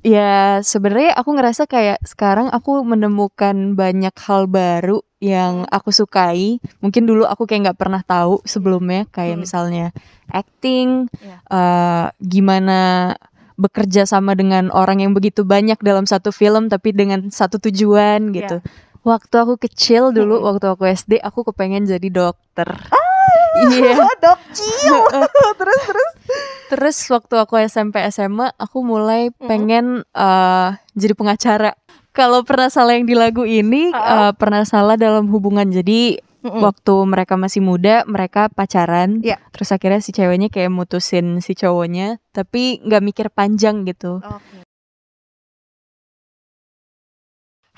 Ya sebenarnya aku ngerasa kayak sekarang aku menemukan banyak hal baru yang aku sukai. Mungkin dulu aku kayak nggak pernah tahu sebelumnya kayak Hmm. misalnya acting, Iya. eh, gimana bekerja sama dengan orang yang begitu banyak dalam satu film tapi dengan satu tujuan gitu. Waktu aku kecil dulu, Mm-mm. waktu aku SD, aku kepengen jadi dokter. Iya. Dok terus terus. Terus waktu aku SMP SMA aku mulai pengen eh, jadi pengacara. Kalau pernah salah yang di lagu ini eh, pernah salah dalam hubungan. Jadi Mm-mm. waktu mereka masih muda mereka pacaran. Iya. Terus akhirnya si ceweknya kayak mutusin si cowoknya, tapi nggak mikir panjang gitu. Oke.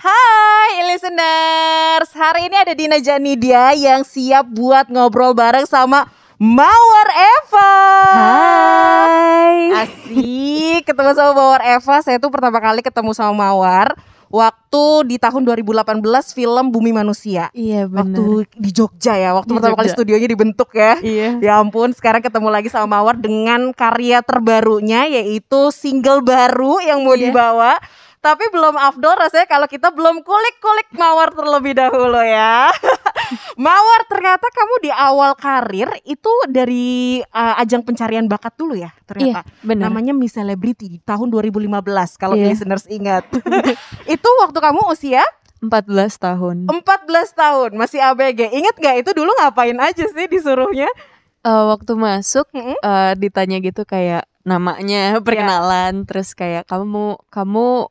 Hai listeners, hari ini ada Dina Janidia yang siap buat ngobrol bareng sama Mawar Eva. Hai. Asik, ketemu sama Mawar Eva. Saya tuh pertama kali ketemu sama Mawar waktu di tahun 2018 film Bumi Manusia. Iya benar. Waktu di Jogja ya, waktu Di pertama kali Jogja. studionya dibentuk ya. Iya. Ya ampun, sekarang ketemu lagi sama Mawar dengan karya terbarunya yaitu single baru yang mau Iya. dibawa. Tapi belum afdol rasanya kalau kita belum kulik-kulik Mawar terlebih dahulu ya. Mawar ternyata kamu di awal karir itu dari uh, ajang pencarian bakat dulu ya ternyata. Iya, benar. Namanya Miss Celebrity di tahun 2015 kalau Iya. listeners ingat. itu waktu kamu usia 14 tahun. 14 tahun, masih ABG. Ingat gak itu dulu ngapain aja sih disuruhnya? Eh, waktu masuk Mm-mm. eh, ditanya gitu kayak namanya perkenalan terus kayak kamu kamu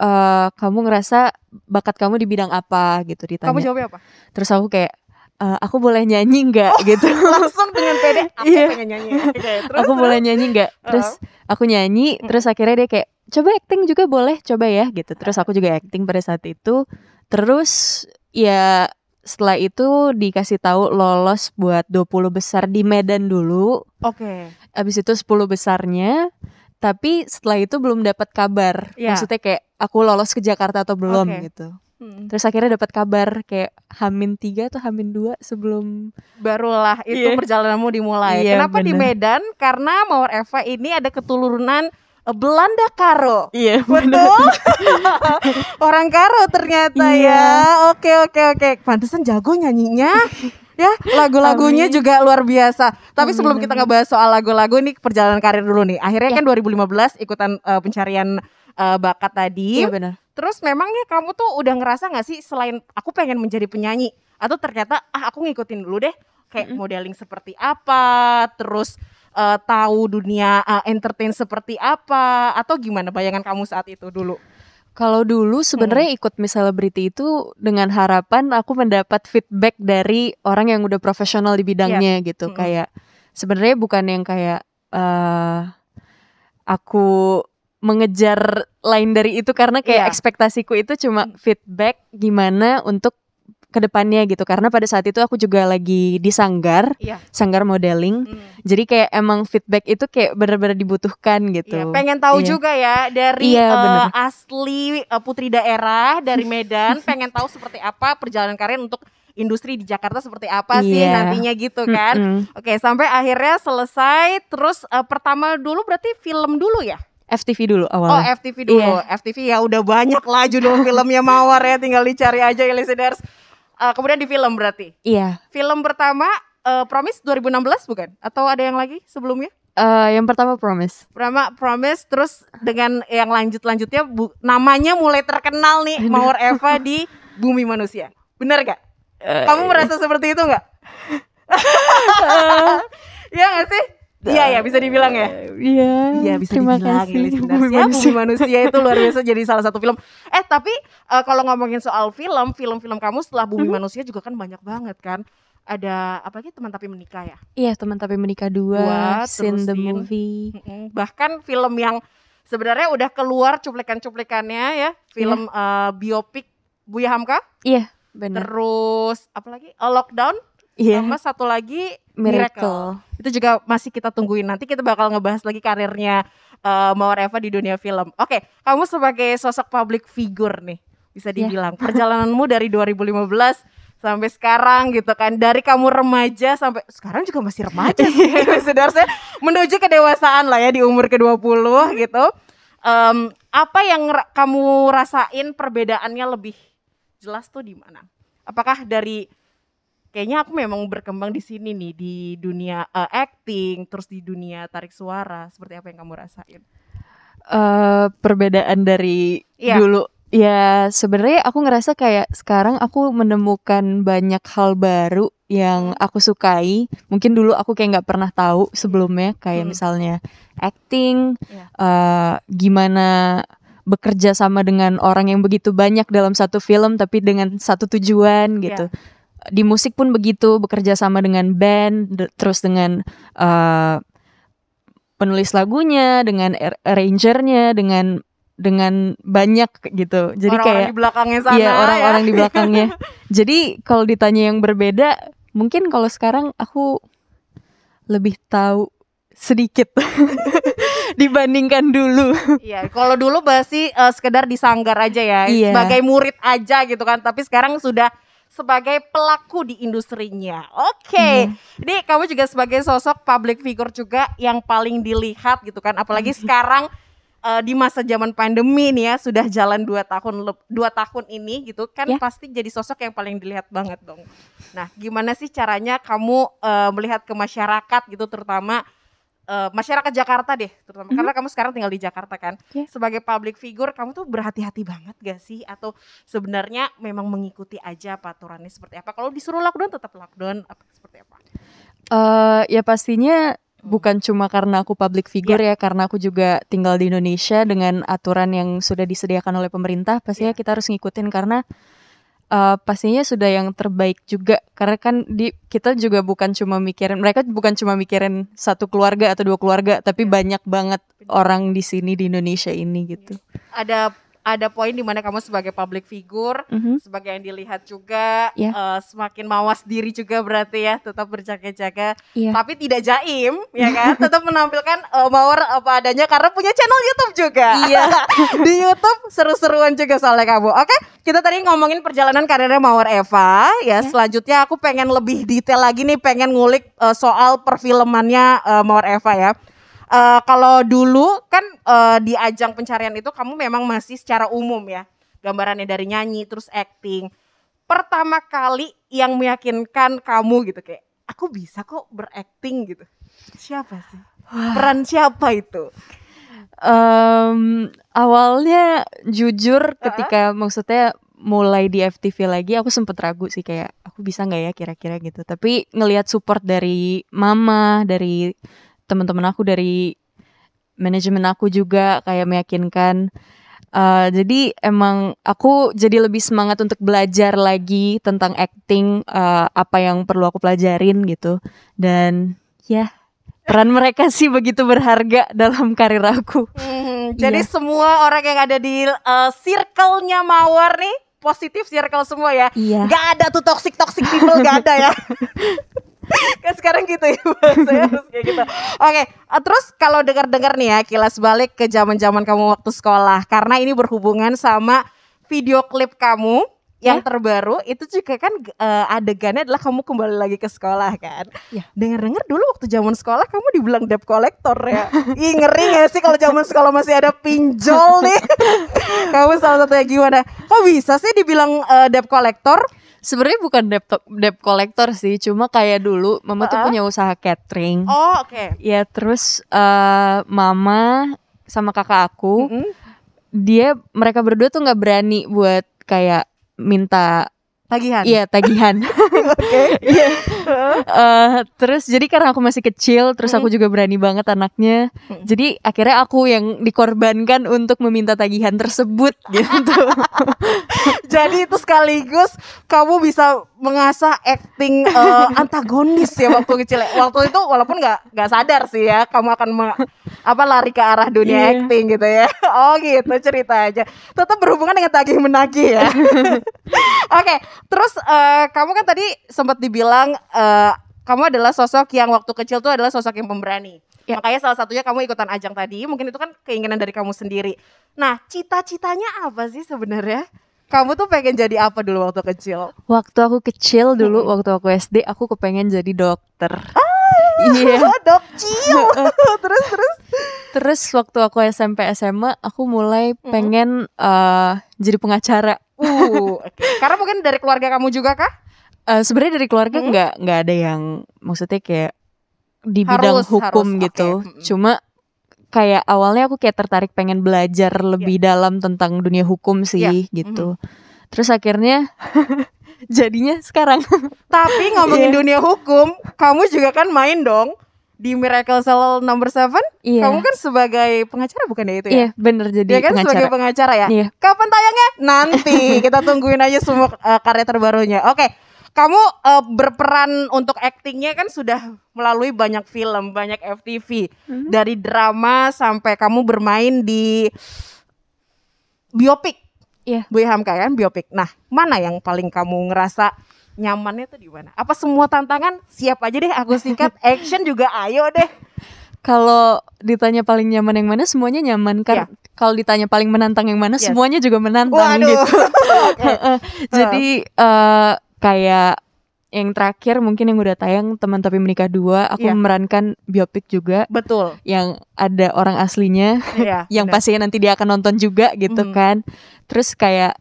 eh, kamu ngerasa bakat kamu di bidang apa gitu ditanya Kamu jawabnya apa? terus aku kayak "Eh, aku boleh nyanyi nggak gitu Langsung dengan pede, aku Iya. pengen nyanyi. Oke, terus, aku boleh nyanyi nggak terus aku nyanyi Mm. terus akhirnya dia kayak coba acting juga boleh coba ya gitu terus aku juga acting pada saat itu terus ya setelah itu dikasih tahu lolos buat 20 besar di Medan dulu Oke. abis itu 10 besarnya tapi setelah itu belum dapat kabar Iya. maksudnya kayak aku lolos ke Jakarta atau belum Oke. gitu Hmm. terus akhirnya dapat kabar kayak Hamin tiga atau Hamin dua sebelum Barulah itu Iya. perjalananmu dimulai. Iya, Kenapa di bener. Medan? Karena Mawar Eva ini ada keturunan eh, Belanda Karo. iya Betul. Orang Karo ternyata Iya. ya. Oke oke oke. Pantesan jago nyanyinya. ya, lagu-lagunya juga luar biasa. Tapi Amin, sebelum kita ngebahas soal lagu-lagu ini perjalanan karir dulu nih. Akhirnya Ya. kan 2015 ikutan eh, pencarian eh, bakat tadi. iya benar Terus memangnya kamu tuh udah ngerasa gak sih selain aku pengen menjadi penyanyi atau ternyata ah aku ngikutin dulu deh kayak Mm-mm. modeling seperti apa, terus eh, tahu dunia eh, entertain seperti apa atau gimana bayangan kamu saat itu dulu? Kalau dulu sebenarnya ikut Miss Celebrity itu dengan harapan aku mendapat feedback dari orang yang udah profesional di bidangnya gitu. Mm-mm. Kayak sebenarnya bukan yang kayak eh aku mengejar lain dari itu karena kayak Iya. ekspektasiku itu cuma feedback gimana untuk ke depannya gitu. Karena pada saat itu aku juga lagi di sanggar, Iya. sanggar modeling. Hmm. Jadi kayak emang feedback itu kayak benar-benar dibutuhkan gitu. Iya, pengen tahu Iya. juga ya dari Iya, eh, bener. asli eh, putri daerah dari Medan, pengen tahu seperti apa perjalanan karir untuk industri di Jakarta seperti apa sih Iya. nantinya gitu kan. Mm-mm. Oke, sampai akhirnya selesai terus eh, pertama dulu berarti film dulu ya? FTV dulu Oh, awalnya. FTV dulu. Iya. FTV ya udah banyak lah judul filmnya Mawar ya, tinggal dicari aja ya listeners. Eh, kemudian di film berarti. Iya. Film pertama eh, Promise 2016 bukan? Atau ada yang lagi sebelumnya? Eh, yang pertama Promise. Pertama Promise terus dengan yang lanjut-lanjutnya bu- namanya mulai terkenal nih Mawar Eva di Bumi Manusia. Bener gak? Eh, Kamu merasa seperti itu nggak? Iya gak sih? Iya ya bisa dibilang ya. Iya. Iya bisa terima dibilang kasih. ya listeners Bumi Manusia. Itu luar biasa jadi salah satu film Eh tapi eh, kalau ngomongin soal film Film-film kamu setelah Bumi Mhm. Manusia juga kan banyak banget kan Ada apa lagi teman tapi menikah ya Iya teman tapi menikah dua. Dua, Scene the movie. Mm-mm. Bahkan film yang sebenarnya udah keluar cuplikan-cuplikannya ya Film eh, biopik Buya Hamka Iya benar. Terus apa lagi Eh, Lockdown Iya. Sama satu lagi Miracle. itu juga masih kita tungguin nanti kita bakal ngebahas lagi karirnya Mawar Eva di dunia film. Oke, kamu sebagai sosok public figure nih bisa Iya. dibilang perjalananmu dari 2015 sampai sekarang gitu kan dari kamu remaja sampai sekarang juga masih remaja sih sebenarnya menuju kedewasaan lah ya di umur ke-20 gitu. Em, apa yang kamu rasain perbedaannya lebih jelas tuh di mana? Apakah dari kayaknya aku memang berkembang di sini nih di dunia eh, acting, terus di dunia tarik suara, seperti apa yang kamu rasain? eh perbedaan dari Iya. dulu ya sebenarnya aku ngerasa kayak sekarang aku menemukan banyak hal baru yang aku sukai mungkin dulu aku kayak nggak pernah tahu sebelumnya kayak Hmm. misalnya acting Iya. eh, gimana bekerja sama dengan orang yang begitu banyak dalam satu film tapi dengan satu tujuan gitu di musik pun begitu bekerja sama dengan band de- terus dengan eh, penulis lagunya dengan ar- arrangernya dengan dengan banyak gitu jadi Orang-orang kayak di belakangnya sana iya orang-orang ya. di belakangnya jadi kalau ditanya yang berbeda mungkin kalau sekarang aku lebih tahu sedikit dibandingkan dulu Iya, kalau dulu masih eh, sekedar disanggar aja ya, Iya. sebagai murid aja gitu kan. Tapi sekarang sudah sebagai pelaku di industrinya. Oke, Iya. ini kamu juga sebagai sosok public figure juga yang paling dilihat gitu kan. Apalagi sekarang eh, di masa zaman pandemi nih ya, sudah jalan dua tahun dua tahun ini gitu kan, Ya. pasti jadi sosok yang paling dilihat banget dong. Nah, gimana sih caranya kamu eh, melihat ke masyarakat gitu, terutama eh, masyarakat Jakarta deh, terutama Mhm. karena kamu sekarang tinggal di Jakarta kan. Ya. Sebagai public figure, kamu tuh berhati-hati banget gak sih? Atau sebenarnya memang mengikuti aja apa aturannya seperti apa? Kalau disuruh lockdown tetap lockdown, apa seperti apa? Eh, ya pastinya Hmm. bukan cuma karena aku public figure ya, karena aku juga tinggal di Indonesia dengan aturan yang sudah disediakan oleh pemerintah, pastinya Iya. kita harus ngikutin karena eh, pastinya sudah yang terbaik juga. Karena kan di kita juga bukan cuma mikirin mereka bukan cuma mikirin satu keluarga atau dua keluarga, tapi Iya. banyak banget orang di sini di Indonesia ini gitu. Ada ada poin di mana kamu sebagai public figure, Mhm. sebagai yang dilihat juga, Ya. eh, semakin mawas diri juga berarti ya, tetap berjaga-jaga, Iya. tapi tidak jaim, ya kan? tetap menampilkan eh, mawar apa adanya karena punya channel YouTube juga. Iya. di YouTube seru-seruan juga soalnya kamu. Oke, kita tadi ngomongin perjalanan karirnya Mawar Eva. Ya, Ya. selanjutnya aku pengen lebih detail lagi nih, pengen ngulik eh, soal perfilmannya eh, Mawar Eva ya. Eh, kalau dulu kan eh, di ajang pencarian itu kamu memang masih secara umum ya, gambarannya dari nyanyi terus acting. Pertama kali yang meyakinkan kamu gitu kayak aku bisa kok berakting gitu. Siapa sih? Peran siapa itu? Em, awalnya jujur ketika maksudnya mulai di FTV lagi aku sempet ragu sih kayak aku bisa nggak ya kira-kira gitu tapi ngelihat support dari mama dari teman-teman aku dari manajemen aku juga kayak meyakinkan Eh, jadi emang aku jadi lebih semangat untuk belajar lagi tentang acting eh, apa yang perlu aku pelajarin gitu dan ya peran mereka sih begitu berharga dalam karir aku Hmm, jadi Iya. semua orang yang ada di uh, circle-nya Mawar nih positif circle semua ya. iya Gak ada tuh toxic toxic people gak ada ya. kan sekarang gitu ya bahasanya harus kayak gitu. Oke, uh, terus kalau dengar-dengar nih ya kilas balik ke zaman-zaman kamu waktu sekolah karena ini berhubungan sama video klip kamu yang Ya. terbaru itu juga kan uh, adegannya adalah kamu kembali lagi ke sekolah kan. Ya. Dengar-dengar dulu waktu zaman sekolah kamu dibilang debt collector ya. Ih ngeri gak sih kalau zaman sekolah masih ada pinjol nih. kamu salah satunya gimana? Kok bisa sih dibilang uh, debt collector? Sebenarnya bukan debt debt collector sih cuma kayak dulu mama tuh Uh-uh. punya usaha catering Oh oke. ya terus eh, mama sama kakak aku Mm-mm. dia mereka berdua tuh nggak berani buat kayak minta Tagihan. iya tagihan Oke. Iya. Eh, terus jadi karena aku masih kecil terus aku juga berani banget anaknya jadi akhirnya aku yang dikorbankan untuk meminta tagihan tersebut gitu Jadi itu sekaligus kamu bisa mengasah acting eh, antagonis ya waktu kecil. Waktu itu walaupun nggak nggak sadar sih ya kamu akan apa lari ke arah dunia Iya. acting gitu ya. Oh gitu cerita aja. Tetap berhubungan dengan tagih menagih ya. Oke, terus eh, kamu kan tadi sempat dibilang eh, kamu adalah sosok yang waktu kecil tuh adalah sosok yang pemberani. Ya. Makanya salah satunya kamu ikutan ajang tadi, mungkin itu kan keinginan dari kamu sendiri. Nah, cita-citanya apa sih sebenarnya? Kamu tuh pengen jadi apa dulu waktu kecil? waktu aku kecil dulu Mm-mm. waktu aku SD aku kepengen jadi dokter Iya. Dok ciu. terus terus. Terus waktu aku SMP SMA aku mulai Mm-mm. pengen eh, jadi pengacara. Uh, oke. Karena mungkin dari keluarga kamu juga kah? Eh, Sebenarnya dari keluarga Mm-mm. nggak nggak ada yang maksudnya kayak di bidang Harus, hukum harus, gitu. oke. Mm-mm. Cuma kayak awalnya aku kayak tertarik pengen belajar lebih dalam tentang dunia hukum sih Iya. gitu. Terus akhirnya jadinya sekarang. Tapi ngomongin Iya. dunia hukum, kamu juga kan main dong di Miracle Cell Number Seven. Iya. Kamu kan sebagai pengacara bukan ya itu ya? Iya, bener jadi Dia kan pengacara. sebagai pengacara ya. Iya. Kapan tayangnya? Nanti kita tungguin aja semua uh, karya terbarunya. Oke, kamu uh, berperan untuk aktingnya kan sudah melalui banyak film, banyak FTV, Mhm. dari drama sampai kamu bermain di biopik. Iya. Bu Hamka kan biopik. Nah, mana yang paling kamu ngerasa nyamannya tuh di mana? Apa semua tantangan siap aja deh aku sikat, action juga ayo deh. Kalau ditanya paling nyaman yang mana, semuanya nyaman kan. Iya. Kalau ditanya paling menantang yang mana, Yes. semuanya juga menantang Waduh. gitu. Jadi eh, kayak yang terakhir mungkin yang udah tayang teman tapi menikah dua, aku Iya. memerankan biopik juga Betul. yang ada orang aslinya, Iya. yang benar. pastinya nanti dia akan nonton juga gitu Mhm. kan. Terus kayak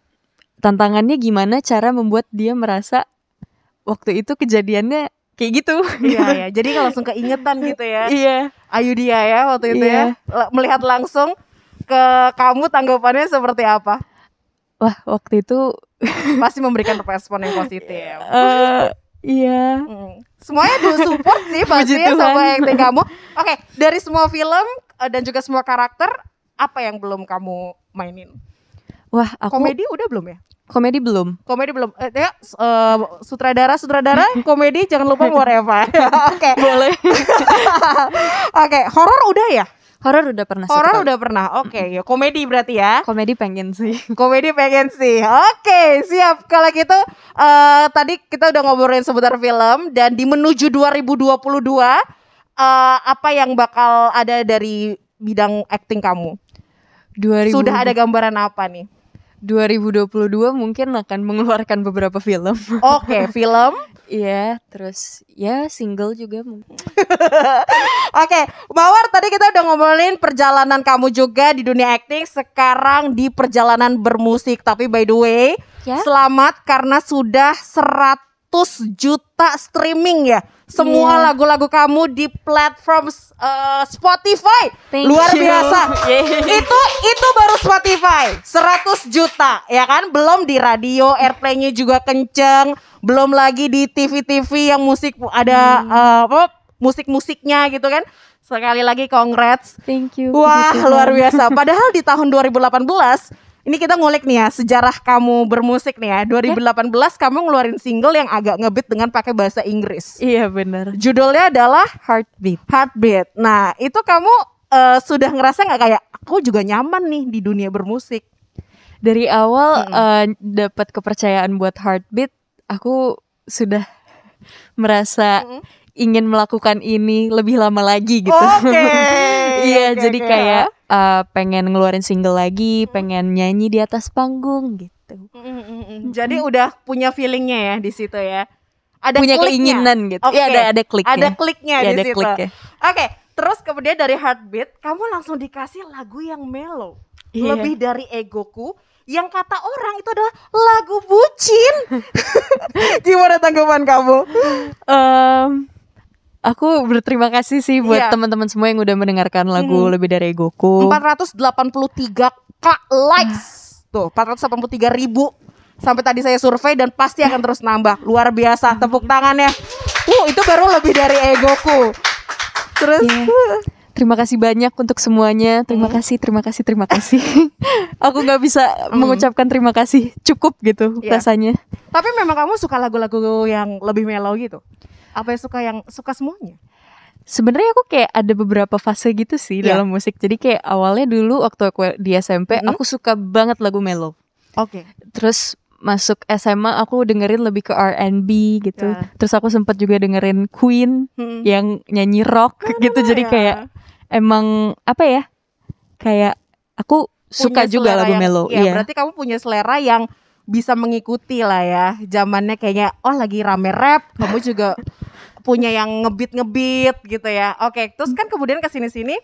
tantangannya gimana cara membuat dia merasa waktu itu kejadiannya kayak gitu. Iya ya. Jadi langsung keingetan gitu ya. Iya. Ayu dia ya waktu itu Iya. ya. L- Melihat langsung ke kamu tanggapannya seperti apa? Wah, waktu itu Pasti memberikan respon yang positif. eh iya. Hmm. Semuanya do support sih pasti ya sama acting kamu. Oke, dari semua film eh, dan juga semua karakter, apa yang belum kamu mainin? Wah, aku komedi, Komedi udah belum ya? belum. Komedi belum. Eh, ya, eh, sutradara sutradara komedi jangan lupa Moreva. Oke. Boleh. Oke, horor udah ya? Horor udah pernah Horor udah pernah. Oke, ya komedi berarti ya. Komedi pengen sih. Komedi pengen sih. Oke, siap. Kalau gitu eh tadi kita udah ngobrolin seputar film dan di menuju 2022 eh apa yang bakal ada dari bidang acting kamu? 2000, Sudah ada gambaran apa nih? 2022 mungkin akan mengeluarkan beberapa film. Oke, film. Iya, terus ya single juga mungkin. Oke, Mawar tadi kita udah ngobrolin perjalanan kamu juga di dunia acting, sekarang di perjalanan bermusik. Tapi by the way, Ya. selamat karena sudah 100 juta streaming ya. Semua Iya. lagu-lagu kamu di platform eh, Spotify. Thank Luar you. biasa. Yeay. itu itu baru Spotify 100 juta ya kan belum di radio airplaynya juga kenceng belum lagi di TV-TV yang musik ada Hmm. apa musik-musiknya gitu kan sekali lagi congrats Thank you. wah luar biasa padahal di tahun 2018 ini kita ngulik nih ya sejarah kamu bermusik nih ya 2018 kamu ngeluarin single yang agak ngebit dengan pakai bahasa Inggris Iya benar. judulnya adalah Heartbeat. Heartbeat. Nah, itu kamu eh, sudah ngerasa nggak kayak aku juga nyaman nih di dunia bermusik? Dari awal Mm-mm. eh, dapat kepercayaan buat Heartbeat, aku sudah merasa Mm-mm. Ingin melakukan ini lebih lama lagi gitu. Oke. Iya, Oke, jadi oke. kayak uh, pengen ngeluarin single lagi, pengen nyanyi di atas panggung gitu. Mm-mm-mm. Jadi udah punya feelingnya ya di situ ya. Ada Punya kliknya. keinginan gitu. Oke. Iya, ada ada kliknya. Ada kliknya Iya, di ada situ. kliknya. Oke, terus kemudian dari Heartbeat, kamu langsung dikasih lagu yang mellow. Iya. Lebih dari egoku yang kata orang itu adalah lagu bucin. Gimana tanggapan kamu? Em, aku berterima kasih sih buat Iya. teman-teman semua yang udah mendengarkan lagu Mhm. lebih dari egoku. 483 k likes tuh 483 ribu sampai tadi saya survei dan pasti akan terus nambah luar biasa tepuk tangannya uh itu baru lebih dari egoku terus Iya. Terima kasih banyak untuk semuanya. Terima Mhm. kasih, terima kasih, terima kasih. aku nggak bisa Mhm. mengucapkan terima kasih. Cukup gitu Iya. rasanya. tapi memang kamu suka lagu-lagu yang lebih mellow gitu apa yang suka yang suka semuanya Sebenarnya aku kayak ada beberapa fase gitu sih Iya. dalam musik. Jadi kayak awalnya dulu waktu aku di SMP, Mhm. aku suka banget lagu mellow. oke Terus masuk SMA aku dengerin lebih ke R&B gitu. Ya. Terus aku sempat juga dengerin Queen Hmm. yang nyanyi rock gitu. Jadi Ya. kayak emang apa ya? Kayak aku suka Punya juga selera lagu yang- mellow. ya, Iya. berarti kamu punya selera yang bisa mengikuti lah ya zamannya kayaknya oh lagi rame rap kamu juga punya yang ngebit-ngebit gitu ya. Oke, terus kan kemudian ke sini-sini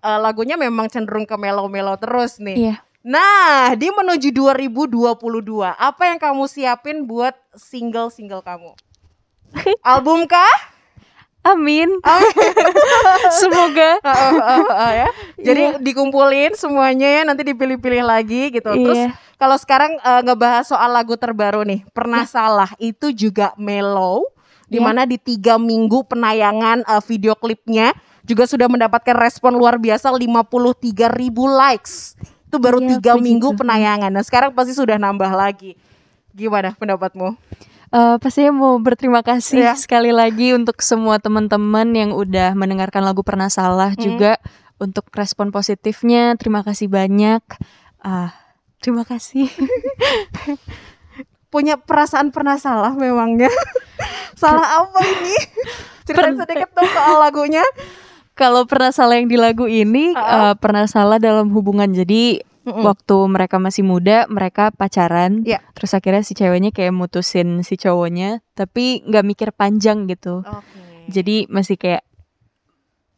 eh, lagunya memang cenderung ke melo-melo terus nih. Iya. Nah, di menuju 2022, apa yang kamu siapin buat single-single kamu? Album kah? Amin. Amin. Semoga. Uh, uh, uh, uh, ya. Jadi Iya. dikumpulin semuanya ya nanti dipilih-pilih lagi gitu. Terus Iya. kalau sekarang eh, ngebahas soal lagu terbaru nih, pernah salah itu juga mellow di Iya. mana di tiga minggu penayangan eh, video klipnya juga sudah mendapatkan respon luar biasa 53 ribu likes. Itu baru Iya, tiga minggu penayangan. Nah sekarang pasti sudah nambah lagi. Gimana pendapatmu? Eh, pastinya mau berterima kasih Iya. sekali lagi untuk semua teman-teman yang udah mendengarkan lagu Pernah Salah Hmm. juga untuk respon positifnya. Terima kasih banyak. Ah, terima kasih. Punya perasaan pernah salah memangnya? salah apa ini? Ceritain Per- sedikit dong soal lagunya. Kalau pernah salah yang di lagu ini Ah. eh, pernah salah dalam hubungan. Jadi Mm-mm. waktu mereka masih muda mereka pacaran. Iya. Terus akhirnya si ceweknya kayak mutusin si cowoknya, tapi nggak mikir panjang gitu. Oke. Jadi masih kayak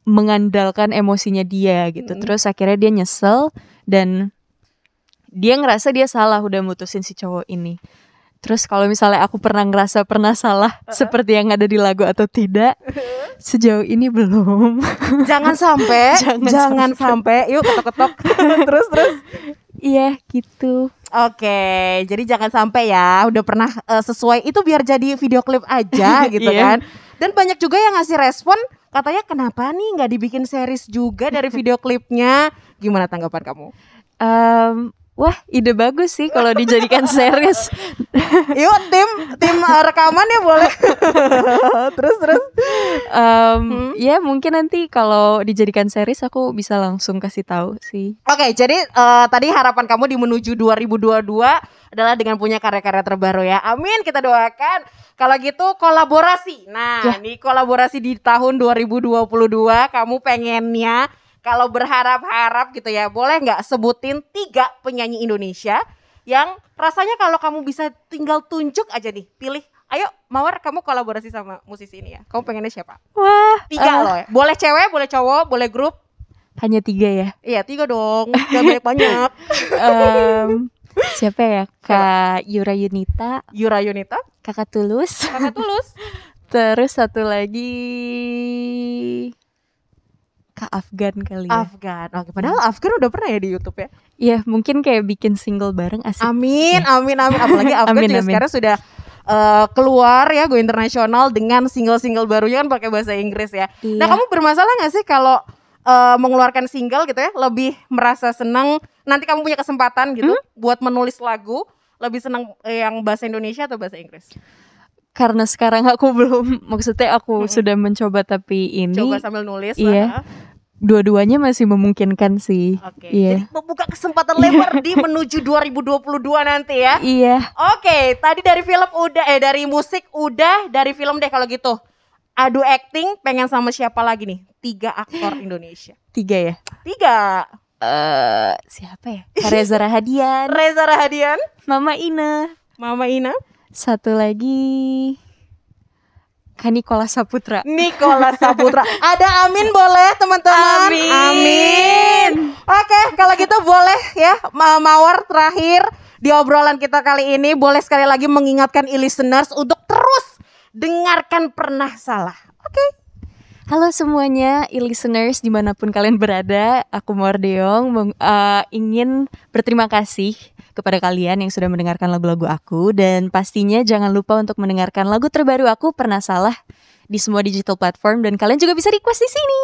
mengandalkan emosinya dia gitu. Mm-mm. Terus akhirnya dia nyesel dan dia ngerasa dia salah udah mutusin si cowok ini. Terus kalau misalnya aku pernah ngerasa pernah salah seperti yang ada di lagu atau tidak, sejauh ini belum. jangan sampai Jangan jangan, sampai. yuk ketok-ketok. Terus terus. Iya gitu. oke jadi jangan sampai ya udah pernah eh, sesuai. Itu biar jadi video klip aja gitu Iya. kan. Dan banyak juga yang ngasih respon katanya kenapa nih nggak dibikin series juga dari video klipnya? Gimana tanggapan kamu? Em, wah ide bagus sih kalau dijadikan series. yuk tim tim rekaman ya boleh terus terus Em, Hmm. Ya mungkin nanti kalau dijadikan series aku bisa langsung kasih tahu sih. Oke, jadi eh, tadi harapan kamu di menuju 2022 adalah dengan punya karya-karya terbaru ya. Amin, kita doakan. Kalau gitu kolaborasi. Nah, Ya. nih kolaborasi di tahun 2022 kamu pengennya kalau berharap-harap gitu ya, boleh nggak sebutin tiga penyanyi Indonesia yang rasanya kalau kamu bisa tinggal tunjuk aja nih, pilih. Ayo, Mawar, kamu kolaborasi sama musisi ini ya. Kamu pengennya siapa? Wah, Tiga eh, loh ya. Boleh cewek, boleh cowok, boleh grup. hanya tiga ya. Iya, tiga dong. Gak banyak-banyak. Em, siapa ya? Kak Yura Yunita, Yura Yunita, Kakak Tulus. kakak tulus. Terus satu lagi Kak Afgan kali ya. Afgan. Oke, padahal Afgan udah pernah ya di YouTube ya. Iya, mungkin kayak bikin single bareng asik. Amin, amin, amin. Apalagi Afgan Amin, juga amin. sekarang sudah eh, keluar ya go internasional dengan single-single barunya kan pakai bahasa Inggris ya. Nah, Iya. kamu bermasalah nggak sih kalau eh, mengeluarkan single gitu ya? Lebih merasa senang nanti kamu punya kesempatan gitu Hmm? buat menulis lagu, lebih senang yang bahasa Indonesia atau bahasa Inggris? Karena sekarang aku belum maksudnya aku Mm-mm. sudah mencoba tapi ini Coba sambil nulis. iya. lah. Dua-duanya masih memungkinkan sih. Oke. Iya. Jadi membuka kesempatan lebar di menuju 2022 nanti ya. Iya. Oke, tadi dari film udah eh dari musik udah, dari film deh kalau gitu. Adu acting pengen sama siapa lagi nih? Tiga aktor Indonesia. Tiga ya. Tiga. Eh siapa ya? Reza Rahadian, Reza Rahadian, Mama Ina. Mama Ina, Satu lagi Kak Nikola Saputra. Nikola Saputra. Ada Amin boleh teman-teman? Amin. Amin. Oke, kalau gitu boleh ya Ma- Mawar terakhir di obrolan kita kali ini boleh sekali lagi mengingatkan e-listeners untuk terus dengarkan pernah salah. Oke. Halo semuanya, e-listeners di mana pun kalian berada, aku Mordeong meng- eh, ingin berterima kasih kepada kalian yang sudah mendengarkan lagu-lagu aku dan pastinya jangan lupa untuk mendengarkan lagu terbaru aku Pernah Salah di semua digital platform dan kalian juga bisa request di sini.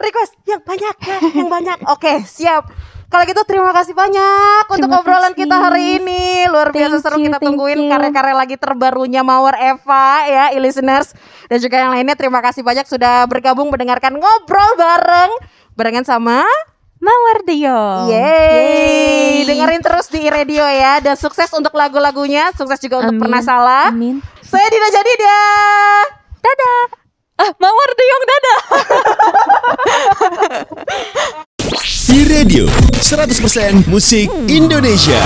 request yang banyak ya, yang banyak. Oke, siap. Kalau gitu terima kasih banyak untuk Terima obrolan kasih. kita hari ini. Luar biasa Thank seru you, kita tungguin karya-karya lagi terbarunya Mawar Eva ya, e-listeners dan juga yang lainnya. Terima kasih banyak sudah bergabung mendengarkan ngobrol bareng barengan sama Mawar Deong. Yeay. Dengerin terus di radio ya dan sukses untuk lagu-lagunya, sukses juga untuk Amin. pernah salah. Amin. Saya Dina Jadi dah. Dadah. Ah, Mawar Deong dadah. Di radio 100% musik Indonesia.